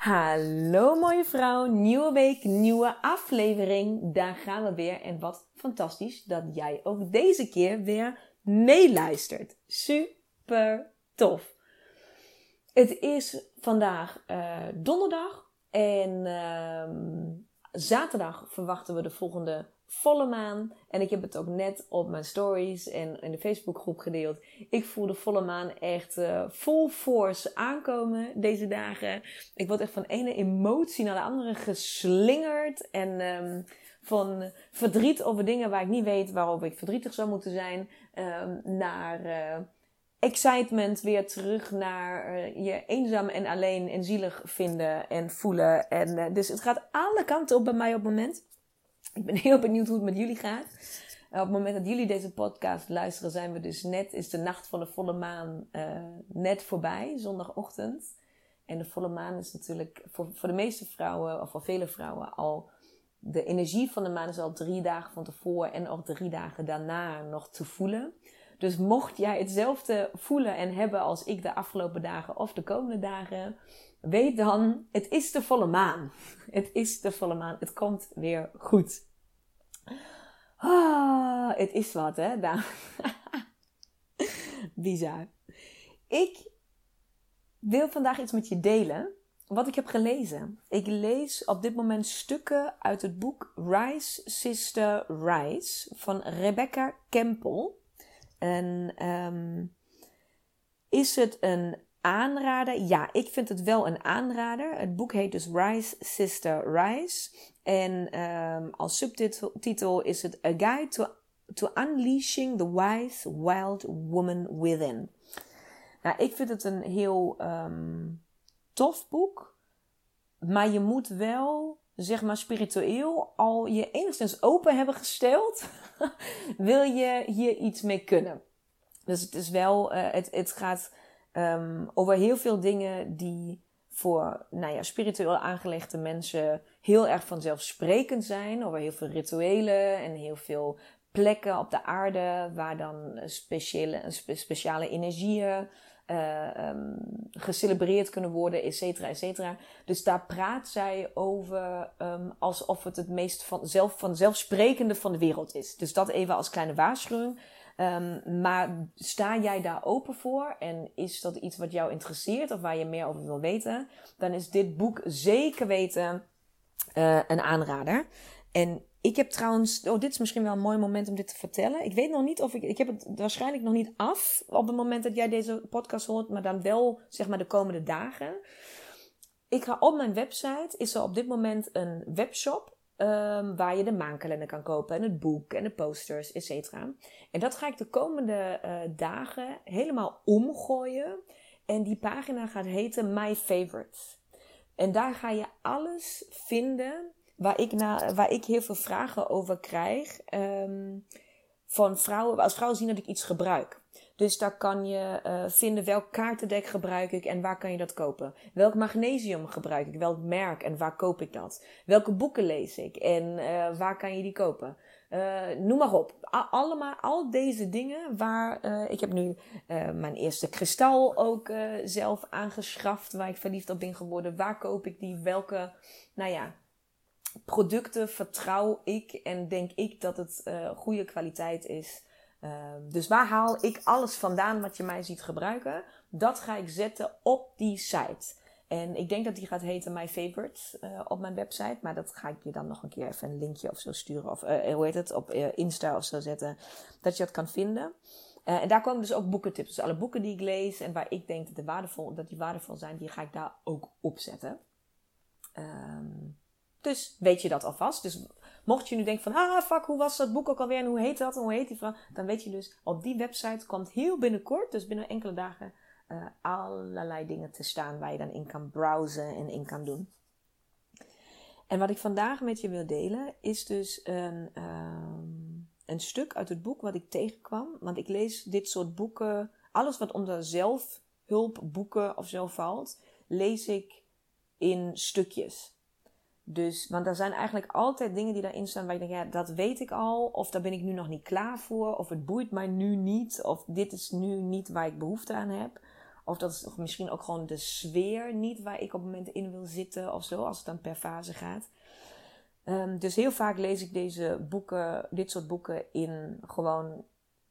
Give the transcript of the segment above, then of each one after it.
Hallo mooie vrouw, nieuwe week, nieuwe aflevering. Daar gaan we weer. En wat fantastisch dat jij ook deze keer weer meeluistert. Super tof. Het is vandaag uh, donderdag en uh, zaterdag verwachten we de volgende volle maan. En ik heb het ook net op mijn stories en in de Facebookgroep gedeeld. Ik voel de volle maan echt uh, full force aankomen deze dagen. Ik word echt van ene emotie naar de andere geslingerd. En um, van verdriet over dingen waar ik niet weet waarover ik verdrietig zou moeten zijn. Um, naar uh, excitement weer terug naar uh, je eenzaam en alleen en zielig vinden en voelen. En, dus het gaat alle kanten op bij mij op het moment. Ik ben heel benieuwd hoe het met jullie gaat. op het moment dat jullie deze podcast luisteren, zijn we dus net, is de nacht van de volle maan uh, net voorbij, zondagochtend. En de volle maan is natuurlijk voor, voor de meeste vrouwen, of voor vele vrouwen, al de energie van de maan is al drie dagen van tevoren en ook drie dagen daarna nog te voelen. Dus mocht jij hetzelfde voelen en hebben als ik de afgelopen dagen of de komende dagen, weet dan, het is de volle maan. Het is de volle maan. Het komt weer goed. Ah, het is wat, hè? Nou, bizar. Ik wil vandaag iets met je delen. Wat ik heb gelezen. Ik lees op dit moment stukken uit het boek Rise Sister Rise van Rebecca Campbell. En um, is het een aanrader? Ja, ik vind het wel een aanrader. Het boek heet dus Rise Sister Rise. En um, als subtitel is het A Guide to, to Unleashing the Wise Wild Woman Within. Nou, ik vind het een heel um, tof boek. Maar je moet wel, zeg maar spiritueel, al je enigszins open hebben gesteld. wil je hier iets mee kunnen. Dus het is wel, uh, het, het gaat um, over heel veel dingen die voor nou ja, spiritueel aangelegde mensen heel erg vanzelfsprekend zijn. Over heel veel rituelen en heel veel plekken op de aarde waar dan speciale, speciale energieën uh, gecelebreerd kunnen worden, et cetera, et cetera. Dus daar praat zij over um, alsof het het meest van, zelf, vanzelfsprekende van de wereld is. Dus dat even als kleine waarschuwing. Um, maar sta jij daar open voor en is dat iets wat jou interesseert of waar je meer over wil weten, dan is dit boek zeker weten uh, een aanrader. En ik heb trouwens, oh, dit is misschien wel een mooi moment om dit te vertellen. Ik weet nog niet of ik, ik heb het waarschijnlijk nog niet af op het moment dat jij deze podcast hoort, maar dan wel zeg maar de komende dagen. Ik ga op mijn website, is er op dit moment een webshop Um, waar je de maankalender kan kopen en het boek en de posters, et cetera. En dat ga ik de komende uh, dagen helemaal omgooien. En die pagina gaat heten My Favorites. En daar ga je alles vinden waar ik, na, waar ik heel veel vragen over krijg. Um, van vrouwen, als vrouwen zien dat ik iets gebruik. Dus daar kan je uh, vinden welk kaartendek gebruik ik en waar kan je dat kopen. Welk magnesium gebruik ik, welk merk en waar koop ik dat. Welke boeken lees ik en uh, waar kan je die kopen. Uh, noem maar op. allemaal, al deze dingen waar ik heb nu mijn eerste kristal ook zelf aangeschaft, waar ik verliefd op ben geworden. Waar koop ik die? Welke, nou ja, producten vertrouw ik en denk ik dat het goede kwaliteit is. Uh, dus waar haal ik alles vandaan wat je mij ziet gebruiken? Dat ga ik zetten op die site. En ik denk dat die gaat heten My Favorites uh, op mijn website. Maar dat ga ik je dan nog een keer even een linkje of zo sturen. Of uh, hoe heet het? Op Insta of zo zetten. Dat je dat kan vinden. en daar komen dus ook boekentips. Dus alle boeken die ik lees en waar ik denk dat, de waardevol, dat die waardevol zijn, die ga ik daar ook opzetten. Um, dus weet je dat alvast. Dus mocht je nu denken van, ah fuck, hoe was dat boek ook alweer en hoe heet dat en hoe heet die vrouw? Dan weet je dus, op die website komt heel binnenkort, dus binnen enkele dagen, uh, allerlei dingen te staan waar je dan in kan browsen en in kan doen. En wat ik vandaag met je wil delen is dus een, um, een stuk uit het boek wat ik tegenkwam. Want ik lees dit soort boeken, alles wat onder zelfhulpboeken of zo valt, lees ik in stukjes. Dus, want er zijn eigenlijk altijd dingen die daarin staan waar je denkt, ja, dat weet ik al. Of daar ben ik nu nog niet klaar voor. Of het boeit mij nu niet. Of dit is nu niet waar ik behoefte aan heb. Of dat is misschien ook gewoon de sfeer niet waar ik op het moment in wil zitten of zo, als het dan per fase gaat. Um, dus heel vaak lees ik deze boeken, dit soort boeken in gewoon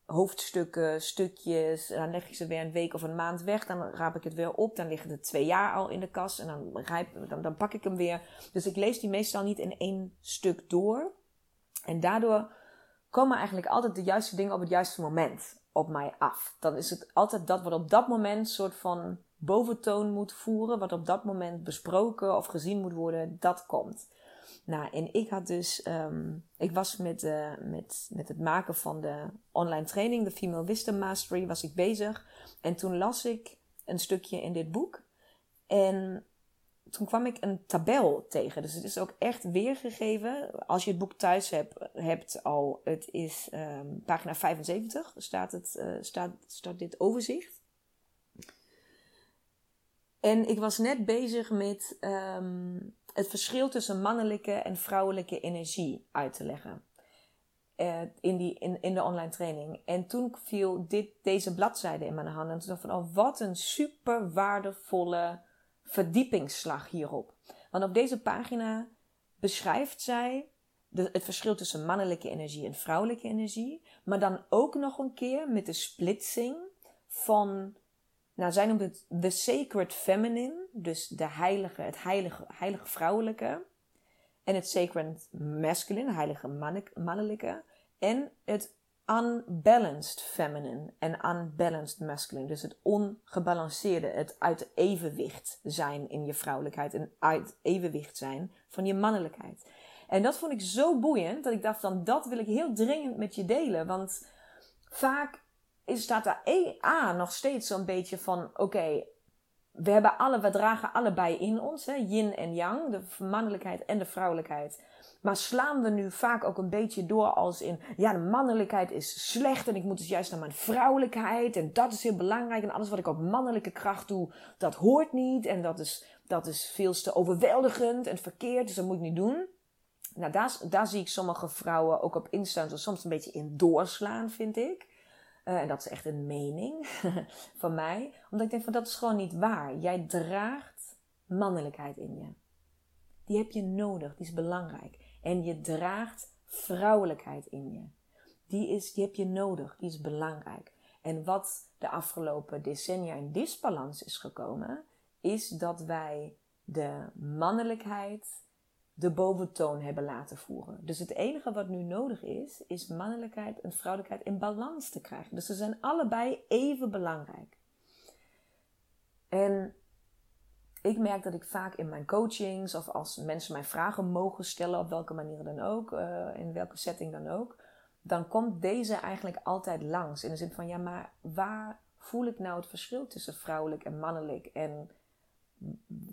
hoofdstukken, stukjes. Dan leg ik ze weer een week of een maand weg. Dan raap ik het weer op. Dan liggen er twee jaar al in de kast. En dan, dan, dan pak ik hem weer. Dus ik lees die meestal niet in één stuk door. En daardoor komen eigenlijk altijd de juiste dingen op het juiste moment op mij af. Dan is het altijd dat wat op dat moment soort van boventoon moet voeren. Wat op dat moment besproken of gezien moet worden. Dat komt. Nou, en ik had dus, um, ik was met, uh, met, met het maken van de online training, de Female Wisdom Mastery, was ik bezig. En toen las ik een stukje in dit boek. En toen kwam ik een tabel tegen. Dus het is ook echt weergegeven. Als je het boek thuis hebt, hebt al, het is um, pagina 75, staat, het, uh, staat, staat dit overzicht. En ik was net bezig met um, het verschil tussen mannelijke en vrouwelijke energie uit te leggen. Uh, in, die, in, in de online training. En toen viel dit, deze bladzijde in mijn handen. En toen dacht ik van, oh, wat een super waardevolle verdiepingsslag hierop. Want op deze pagina beschrijft zij de, het verschil tussen mannelijke energie en vrouwelijke energie. Maar dan ook nog een keer met de splitsing van nou, zij noemt het the sacred feminine, dus de heilige, het heilige, heilige vrouwelijke. En het sacred masculine, heilige mannelijke. En het unbalanced feminine en unbalanced masculine. Dus het ongebalanceerde, het uit evenwicht zijn in je vrouwelijkheid en uit evenwicht zijn van je mannelijkheid. En dat vond ik zo boeiend dat ik dacht van dat wil ik heel dringend met je delen. Want vaak staat daar A nog steeds zo'n beetje van: oké, we, hebben alle, we dragen allebei in ons, hè, yin en yang, de mannelijkheid en de vrouwelijkheid. Maar slaan we nu vaak ook een beetje door als in: ja, de mannelijkheid is slecht en ik moet dus juist naar mijn vrouwelijkheid en dat is heel belangrijk en alles wat ik op mannelijke kracht doe, dat hoort niet en dat is, dat is veel te overweldigend en verkeerd, dus dat moet ik niet doen. Nou, daar, daar zie ik sommige vrouwen ook op instaan, soms een beetje in doorslaan, vind ik. Eh, en dat is echt een mening van mij. Omdat ik denk van dat is gewoon niet waar. Jij draagt mannelijkheid in je. Die heb je nodig, die is belangrijk. En je draagt vrouwelijkheid in je. Die, is, die heb je nodig, die is belangrijk. En wat de afgelopen decennia in disbalans is gekomen, is dat wij de mannelijkheid de boventoon hebben laten voeren. Dus het enige wat nu nodig is, is mannelijkheid en vrouwelijkheid in balans te krijgen. Dus ze zijn allebei even belangrijk. En ik merk dat ik vaak in mijn coachings of als mensen mij vragen mogen stellen, op welke manier dan ook, uh, in welke setting dan ook, dan komt deze eigenlijk altijd langs. In de zin van, ja, maar waar voel ik nou het verschil tussen vrouwelijk en mannelijk? En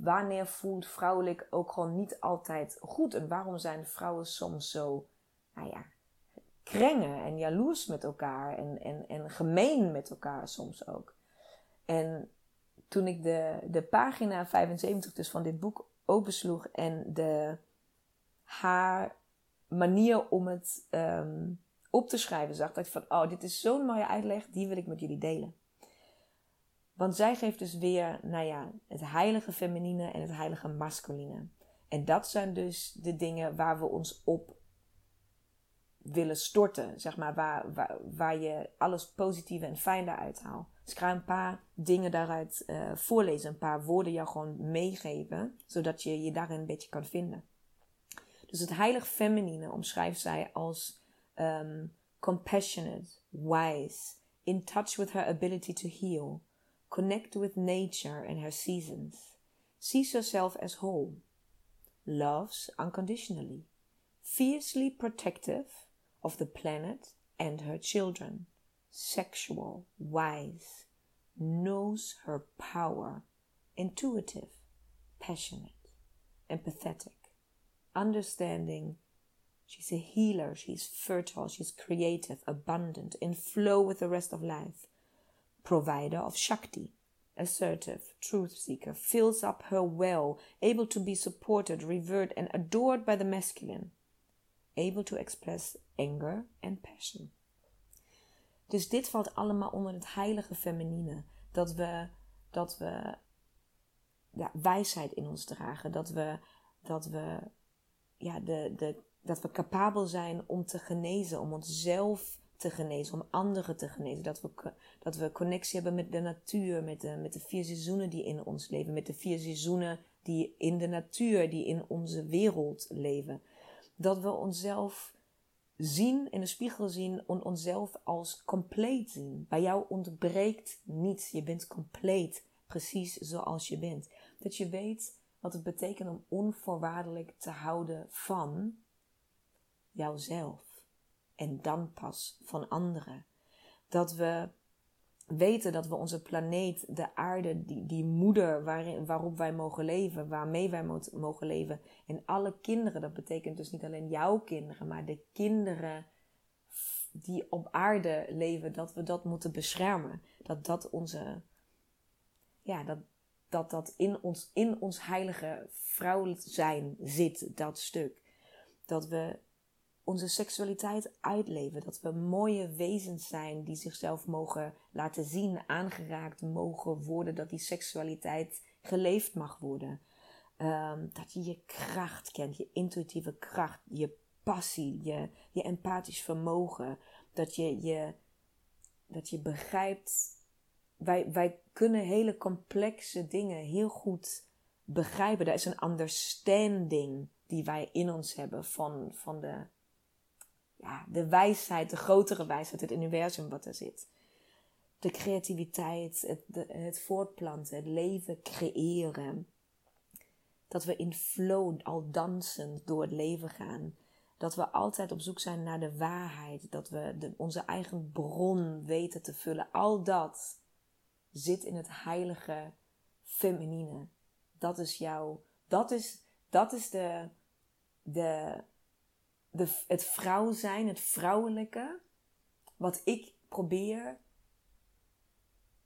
wanneer voelt vrouwelijk ook gewoon niet altijd goed? En waarom zijn vrouwen soms zo, nou ja, krengen en jaloers met elkaar en, en, en gemeen met elkaar soms ook? En toen ik de, de pagina 75 dus van dit boek opensloeg en de, haar manier om het um, op te schrijven zag, dacht ik van, oh, dit is zo'n mooie uitleg, die wil ik met jullie delen. Want zij geeft dus weer, nou ja, het heilige feminine en het heilige masculine. En dat zijn dus de dingen waar we ons op willen storten. Zeg maar, waar, waar, je alles positieve en fijn daaruit haalt. Dus ik ga een paar dingen daaruit uh, voorlezen. Een paar woorden jou gewoon meegeven. Zodat je je daarin een beetje kan vinden. Dus het heilige feminine omschrijft zij als um, compassionate, wise, in touch with her ability to heal, connect with nature and her seasons, sees herself as whole, loves unconditionally, fiercely protective of the planet and her children, sexual, wise, knows her power, intuitive, passionate, empathetic, understanding. She's a healer, she's fertile, she's creative, abundant, in flow with the rest of life. Provider of Shakti, assertive, truth seeker, fills up her well, able to be supported, revered, and adored by the masculine, able to express anger and passion. Dus dit valt allemaal onder het heilige feminine. Dat we, dat we ja, wijsheid in ons dragen. Dat we, dat we, ja, de, de, dat we capabel zijn om te genezen, om onszelf te genezen, om anderen te genezen. Dat we, dat we connectie hebben met de natuur, met de, met de vier seizoenen die in ons leven, met de vier seizoenen die in de natuur, die in onze wereld leven. Dat we onszelf zien, in de spiegel zien en onszelf als compleet zien. Bij jou ontbreekt niets. Je bent compleet, precies zoals je bent. Dat je weet wat het betekent om onvoorwaardelijk te houden van jouzelf. En dan pas van anderen. Dat we weten dat we onze planeet, de aarde, die, die moeder waarin, waarop wij mogen leven, waarmee wij mogen leven. En alle kinderen, dat betekent dus niet alleen jouw kinderen, maar de kinderen die op aarde leven, dat we dat moeten beschermen. Dat dat onze, ja, dat dat, dat in, ons, in ons heilige vrouw zijn zit, dat stuk. Dat we onze seksualiteit uitleven. Dat we mooie wezens zijn die zichzelf mogen laten zien, aangeraakt mogen worden. Dat die seksualiteit geleefd mag worden. Ehm, dat je je kracht kent, je intuïtieve kracht, je passie, je, je empathisch vermogen. Dat je, je, dat je begrijpt. Wij, wij kunnen hele complexe dingen heel goed begrijpen. Er is een understanding die wij in ons hebben van, van de ja, de wijsheid, de grotere wijsheid, het universum wat er zit. De creativiteit, het, het voortplanten, het leven creëren. Dat we in flow al dansend door het leven gaan. Dat we altijd op zoek zijn naar de waarheid. Dat we de, onze eigen bron weten te vullen. Al dat zit in het heilige feminine. Dat is jouw. Dat is, dat is de, de, de, het vrouw zijn, het vrouwelijke, wat ik probeer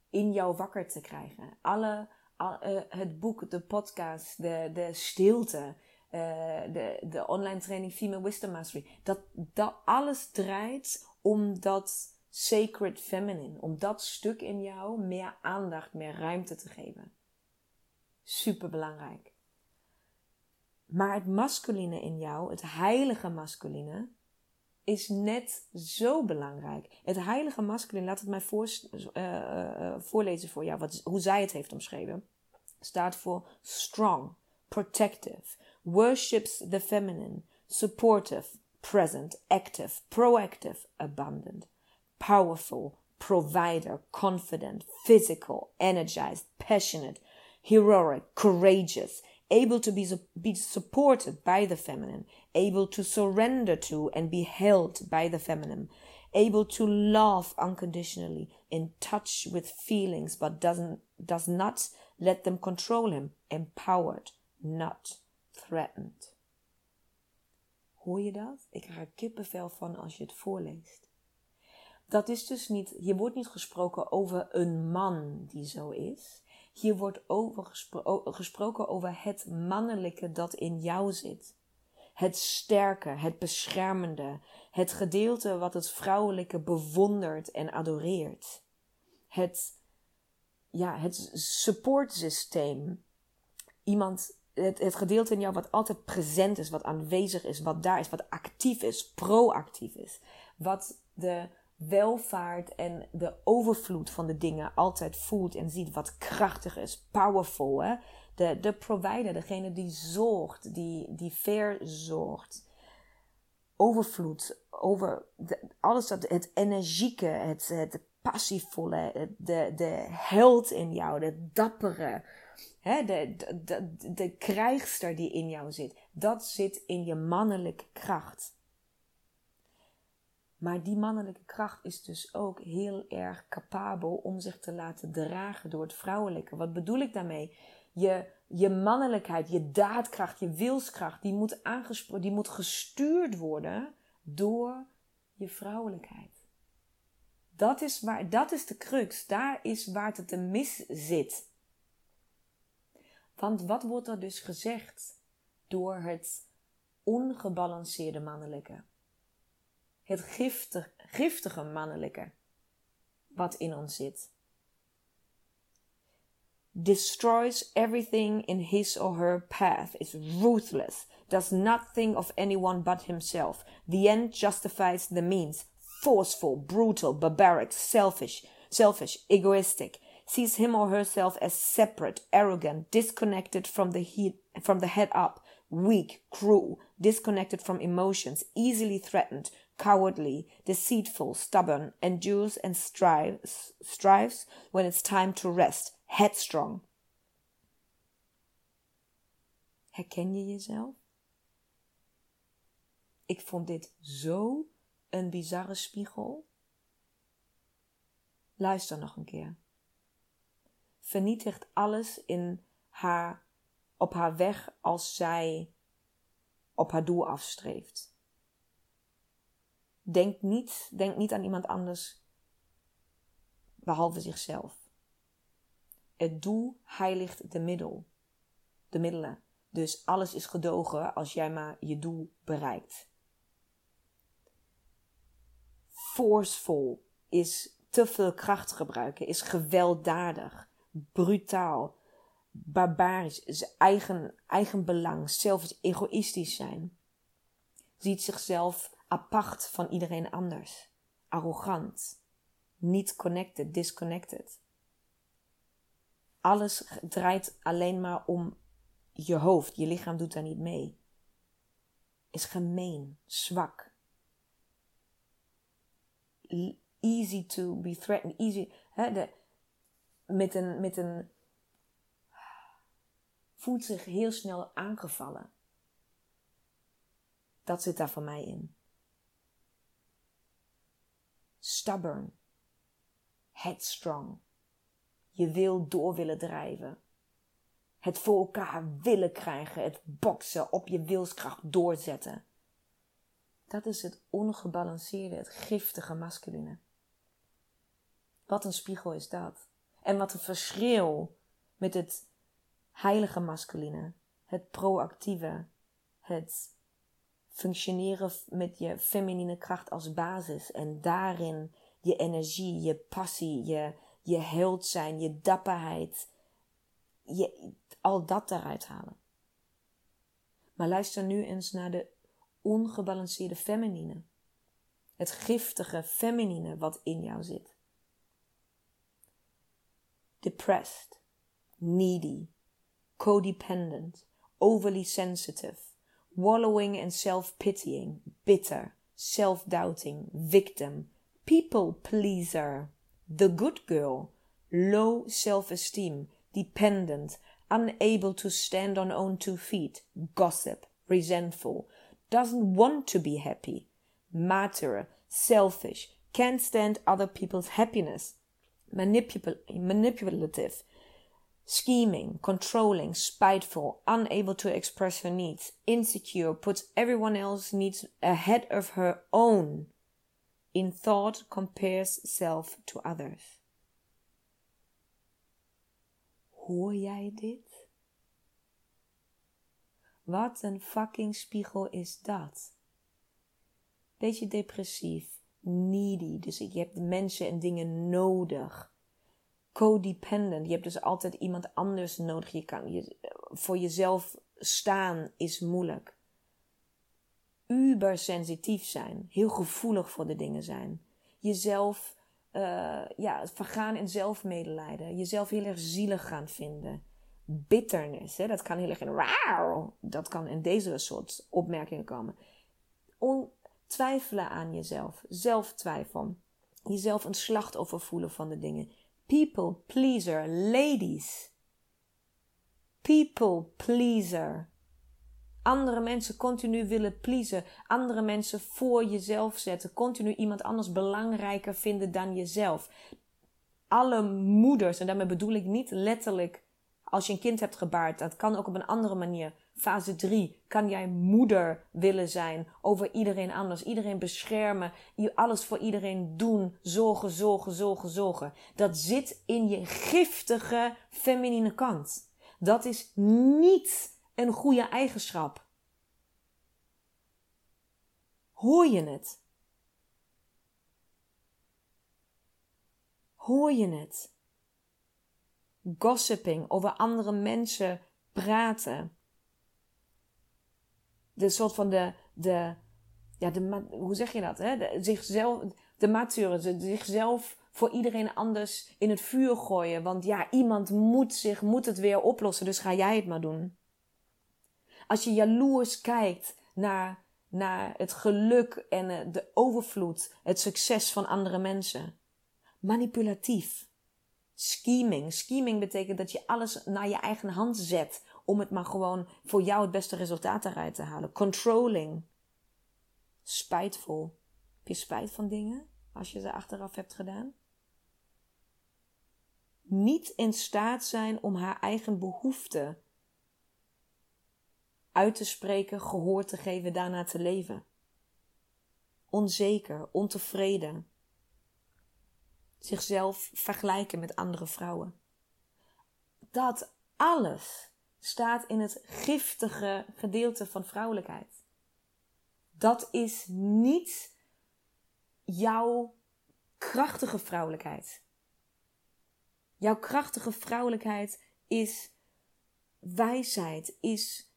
in jou wakker te krijgen. Alle, eh, het boek, de podcast, de, de stilte, uh, de, de online training Female Wisdom Mastery. Dat, dat alles draait om dat sacred feminine. Om dat stuk in jou meer aandacht, meer ruimte te geven. Super belangrijk. Maar het masculine in jou, het heilige masculine, is net zo belangrijk. Het heilige masculine, laat het mij voor, uh, voorlezen voor jou, wat, hoe zij het heeft omschreven. Staat voor strong, protective, worships the feminine, supportive, present, active, proactive, abundant, powerful, provider, confident, physical, energized, passionate, heroic, courageous, able to be, be supported by the feminine, able to surrender to and be held by the feminine, able to love unconditionally, in touch with feelings but doesn't, does not let them control him, empowered, not threatened. Hoor je dat? Ik er kippenvel van als je het voorleest. Dat is dus niet, hier wordt niet gesproken over een man die zo is. Hier wordt over gesproken over het mannelijke dat in jou zit. Het sterke, het beschermende, het gedeelte wat het vrouwelijke bewondert en adoreert. Het, ja, het supportsysteem. Iemand, het, het gedeelte in jou wat altijd present is, wat aanwezig is, wat daar is, wat actief is, proactief is. Wat de welvaart en de overvloed van de dingen altijd voelt en ziet wat krachtig is, powerful. Hè? De, de provider, degene die zorgt, die, die verzorgt. Overvloed, over alles dat, het energieke, het, het passievolle, de, de held in jou, de dappere, hè, de, de, de, de krijgster die in jou zit. Dat zit in je mannelijke kracht. Maar die mannelijke kracht is dus ook heel erg capabel om zich te laten dragen door het vrouwelijke. Wat bedoel ik daarmee? Je, je mannelijkheid, je daadkracht, je wilskracht, die moet, die moet gestuurd worden door je vrouwelijkheid. Dat is, waar, dat is de crux. Daar is waar het te mis zit. Want wat wordt er dus gezegd door het ongebalanceerde mannelijke? Het giftig, giftige mannelijke wat in ons zit. Destroys everything in his or her path, is ruthless, does not think of anyone but himself. The end justifies the means, forceful, brutal, barbaric, selfish, selfish, egoistic, sees him or herself as separate, arrogant, disconnected from the head, from the head up, weak, cruel, disconnected from emotions, easily threatened, cowardly, deceitful, stubborn, endures and strives, strives when it's time to rest, headstrong. Herken je jezelf? Ik vond dit zo een bizarre spiegel. Luister nog een keer. Vernietigt alles in haar, op haar weg als zij op haar doel afstreeft. Denk niet, denk niet aan iemand anders behalve zichzelf. Het doel heiligt de middel, de middelen. Dus alles is gedogen als jij maar je doel bereikt. Forceful is te veel kracht gebruiken, is gewelddadig, brutaal, barbarisch, is eigen, eigen belang, zelfs egoïstisch zijn. Ziet zichzelf apart van iedereen anders, arrogant, niet connected, disconnected. Alles draait alleen maar om je hoofd, je lichaam doet daar niet mee. Is gemeen, zwak. Easy to be threatened, easy. Met een, met een. voelt zich heel snel aangevallen. Dat zit daar voor mij in. Stubborn. Headstrong. Je wil door willen drijven. Het voor elkaar willen krijgen. Het boksen op je wilskracht doorzetten. Dat is het ongebalanceerde, het giftige masculine. Wat een spiegel is dat. En wat een verschil met het heilige masculine. Het proactieve. Het functioneren met je feminine kracht als basis. En daarin je energie, je passie, je, je held zijn, je dapperheid. Je, al dat eruit halen. Maar luister nu eens naar de ongebalanceerde feminine. Het giftige feminine wat in jou zit. Depressed, needy, codependent, overly sensitive, wallowing and self-pitying, bitter, self-doubting, victim, people pleaser, the good girl, low self-esteem, dependent, unable to stand on own two feet, gossip, resentful, doesn't want to be happy, martyr, selfish, can't stand other people's happiness, manipul- manipulative, scheming, controlling, spiteful, unable to express her needs, insecure, puts everyone else's needs ahead of her own, in thought compares self to others. Hoor jij dit? Wat een fucking spiegel is dat? Beetje depressief, needy, dus je hebt mensen en dingen nodig. Codependent, je hebt dus altijd iemand anders nodig. Je kan je, voor jezelf staan is moeilijk. Uber sensitief zijn, heel gevoelig voor de dingen zijn. Jezelf uh, ja, vergaan in zelfmedelijden. Jezelf heel erg zielig gaan vinden. Bitternis, hè, dat kan heel erg in wauw. Dat kan in deze soort opmerkingen komen. On, twijfelen aan jezelf. Zelftwijfel. jezelf een slachtoffer voelen van de dingen. People pleaser, ladies. People pleaser. Andere mensen continu willen pleasen. Andere mensen voor jezelf zetten. Continu iemand anders belangrijker vinden dan jezelf. Alle moeders, en daarmee bedoel ik niet letterlijk als je een kind hebt gebaard. Dat kan ook op een andere manier. Fase 3. Kan jij moeder willen zijn over iedereen anders? Iedereen beschermen. Alles voor iedereen doen. Zorgen, zorgen, zorgen, zorgen. Dat zit in je giftige feminine kant. Dat is niet een goede eigenschap. Hoor je het? Hoor je het? Gossiping, over andere mensen praten. De soort van de, de ja, de, hoe zeg je dat? Hè? De, zichzelf, de mature, zichzelf voor iedereen anders in het vuur gooien. Want ja, iemand moet zich, moet het weer oplossen, dus ga jij het maar doen. Als je jaloers kijkt naar, naar het geluk en eh, de overvloed, het succes van andere mensen. Manipulatief. Scheming. Scheming betekent dat je alles naar je eigen hand zet om het maar gewoon voor jou het beste resultaat eruit te halen. Controlling. Spijtvol. Heb je spijt van dingen als je ze achteraf hebt gedaan? Niet in staat zijn om haar eigen behoeften uit te spreken, gehoor te geven, daarna te leven. Onzeker, ontevreden. Zichzelf vergelijken met andere vrouwen. Dat alles staat in het giftige gedeelte van vrouwelijkheid. Dat is niet jouw krachtige vrouwelijkheid. Jouw krachtige vrouwelijkheid is wijsheid, is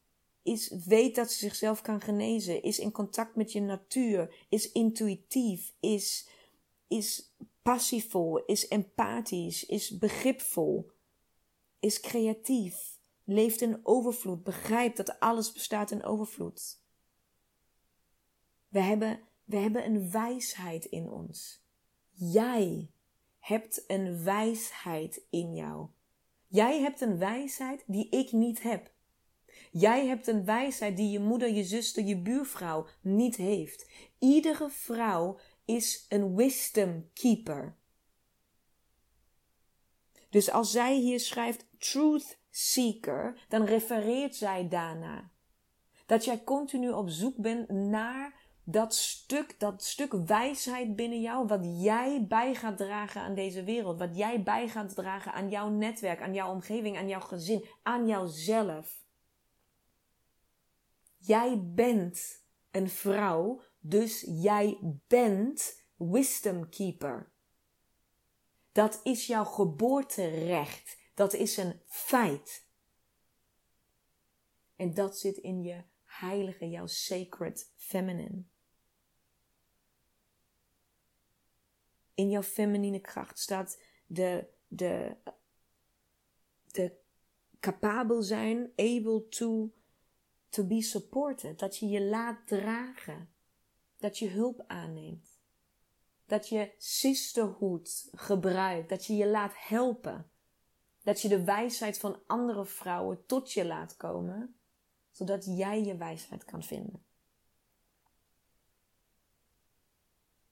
is weet dat ze zichzelf kan genezen, is in contact met je natuur, is intuïtief, is, is passievol, is empathisch, is begripvol, is creatief, leeft in overvloed, begrijpt dat alles bestaat in overvloed. We hebben, we hebben een wijsheid in ons. Jij hebt een wijsheid in jou. Jij hebt een wijsheid die ik niet heb. Jij hebt een wijsheid die je moeder, je zuster, je buurvrouw niet heeft. Iedere vrouw is een wisdom keeper. Dus als zij hier schrijft truth seeker, dan refereert zij daarna. Dat jij continu op zoek bent naar dat stuk, dat stuk wijsheid binnen jou, wat jij bij gaat dragen aan deze wereld, wat jij bij gaat dragen aan jouw netwerk, aan jouw omgeving, aan jouw gezin, aan jouzelf. Jij bent een vrouw, dus jij bent wisdom keeper. Dat is jouw geboorterecht. Dat is een feit. En dat zit in je heilige, jouw sacred feminine. In jouw feminine kracht staat de, de, de capabel zijn, able to to be supported. Dat je je laat dragen. Dat je hulp aanneemt. Dat je sisterhood gebruikt. Dat je je laat helpen. Dat je de wijsheid van andere vrouwen tot je laat komen. Zodat jij je wijsheid kan vinden.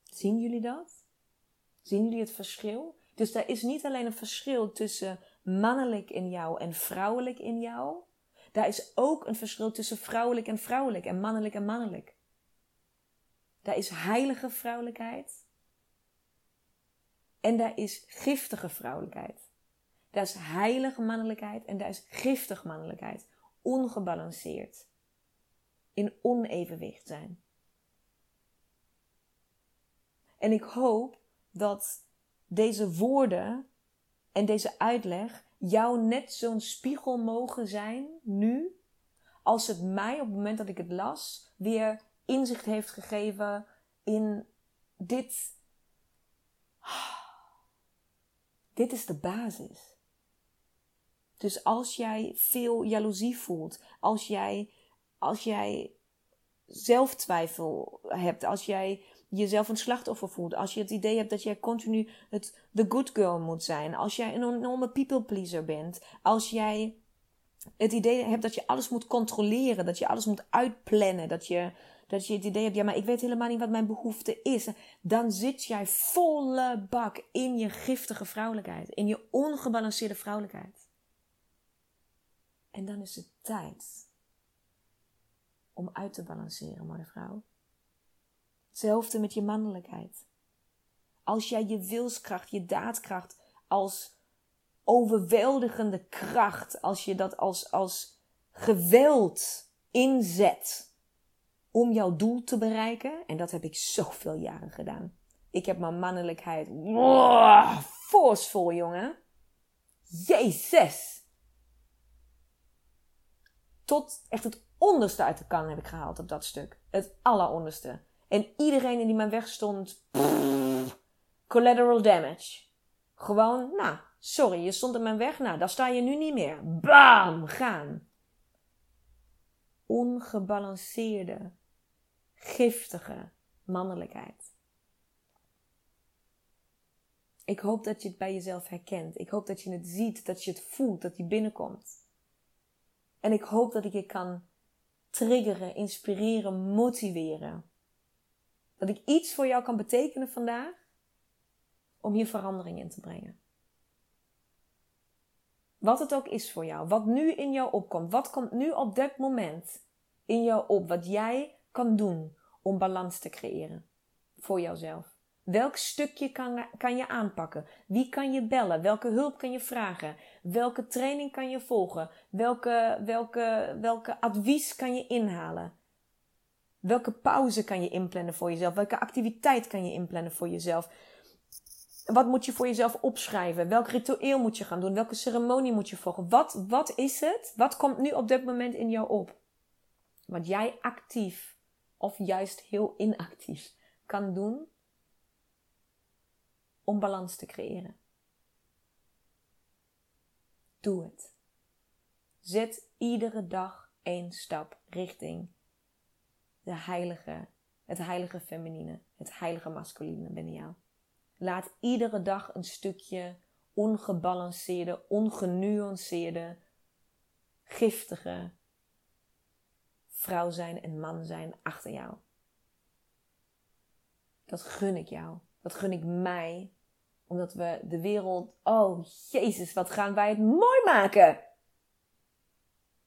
Zien jullie dat? Zien jullie het verschil? Dus er is niet alleen een verschil tussen mannelijk in jou en vrouwelijk in jou. Daar is ook een verschil tussen vrouwelijk en vrouwelijk en mannelijk en mannelijk. Daar is heilige vrouwelijkheid en daar is giftige vrouwelijkheid. Daar is heilige mannelijkheid en daar is giftige mannelijkheid. Ongebalanceerd. In onevenwicht zijn. En ik hoop dat deze woorden en deze uitleg jou net zo'n spiegel mogen zijn nu, als het mij op het moment dat ik het las weer inzicht heeft gegeven in dit. Dit is de basis. Dus als jij veel jaloezie voelt, als jij, als jij zelftwijfel hebt, als jij jezelf een slachtoffer voelt. Als je het idee hebt dat jij continu het, the good girl moet zijn. Als jij een enorme people pleaser bent. Als jij het idee hebt dat je alles moet controleren. Dat je alles moet uitplannen. Dat je, dat je het idee hebt, ja, maar ik weet helemaal niet wat mijn behoefte is. Dan zit jij volle bak in je giftige vrouwelijkheid. In je ongebalanceerde vrouwelijkheid. En dan is het tijd om uit te balanceren, mooie vrouw. Hetzelfde met je mannelijkheid. Als jij je wilskracht, je daadkracht als overweldigende kracht, als je dat als, als geweld inzet om jouw doel te bereiken, en dat heb ik zoveel jaren gedaan. Ik heb mijn mannelijkheid, forceful jongen. Jezus! Tot echt het onderste uit de kan heb ik gehaald op dat stuk. Het alleronderste. En iedereen die mijn weg stond, collateral damage. Gewoon, nou, sorry, je stond in mijn weg, nou, daar sta je nu niet meer. Bam, gaan. Ongebalanceerde, giftige mannelijkheid. Ik hoop dat je het bij jezelf herkent. Ik hoop dat je het ziet, dat je het voelt, dat die binnenkomt. En ik hoop dat ik je kan triggeren, inspireren, motiveren. Dat ik iets voor jou kan betekenen vandaag om hier verandering in te brengen. Wat het ook is voor jou, wat nu in jou opkomt, wat komt nu op dat moment in jou op, wat jij kan doen om balans te creëren voor jouzelf. Welk stukje kan, kan je aanpakken? Wie kan je bellen? Welke hulp kan je vragen? Welke training kan je volgen? Welke, welke, welke advies kan je inhalen? Welke pauze kan je inplannen voor jezelf? Welke activiteit kan je inplannen voor jezelf? Wat moet je voor jezelf opschrijven? Welk ritueel moet je gaan doen? Welke ceremonie moet je volgen? Wat, wat is het? Wat komt nu op dit moment in jou op? Wat jij actief of juist heel inactief kan doen om balans te creëren. Doe het. Zet iedere dag één stap richting de heilige, het heilige feminine, het heilige masculine binnen jou. Laat iedere dag een stukje ongebalanceerde, ongenuanceerde, giftige vrouw zijn en man zijn achter jou. Dat gun ik jou. Dat gun ik mij. Omdat we de wereld. Oh, Jezus, wat gaan wij het mooi maken!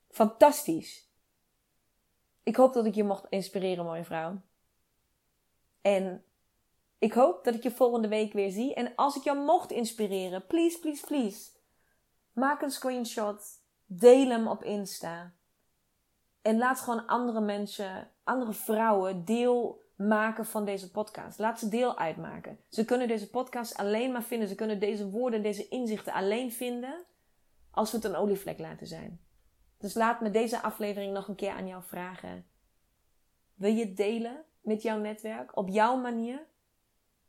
Fantastisch. Ik hoop dat ik je mocht inspireren, mooie vrouw. En ik hoop dat ik je volgende week weer zie. En als ik jou mocht inspireren, please, please, please. Maak een screenshot. Deel hem op Insta. En laat gewoon andere mensen, andere vrouwen deel maken van deze podcast. Laat ze deel uitmaken. Ze kunnen deze podcast alleen maar vinden. Ze kunnen deze woorden, deze inzichten alleen vinden als we het een olievlek laten zijn. Dus laat me deze aflevering nog een keer aan jou vragen. Wil je het delen met jouw netwerk op jouw manier?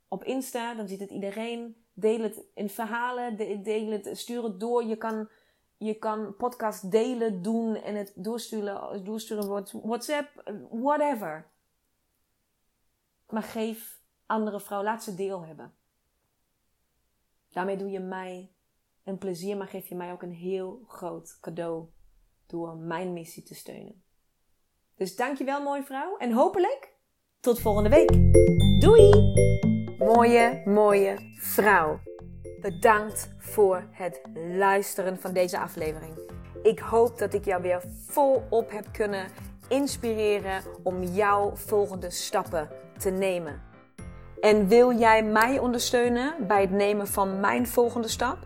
Op Insta, dan ziet het iedereen. Deel het in verhalen, deel het, stuur het door. Je kan, je kan podcast delen, doen en het doorsturen, doorsturen WhatsApp, whatever. Maar geef andere vrouwen, laat ze deel hebben. Daarmee doe je mij een plezier, maar geef je mij ook een heel groot cadeau door mijn missie te steunen. Dus dankjewel mooie vrouw en hopelijk tot volgende week. Doei! Mooie, mooie vrouw. Bedankt voor het luisteren van deze aflevering. Ik hoop dat ik jou weer volop heb kunnen inspireren om jouw volgende stappen te nemen. En wil jij mij ondersteunen bij het nemen van mijn volgende stap?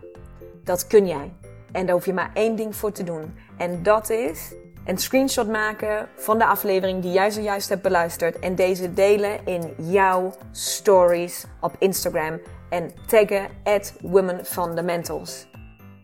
Dat kun jij. En daar hoef je maar één ding voor te doen. En dat is een screenshot maken van de aflevering die jij zojuist hebt beluisterd. En deze delen in jouw stories op Instagram. En taggen at Women Fundamentals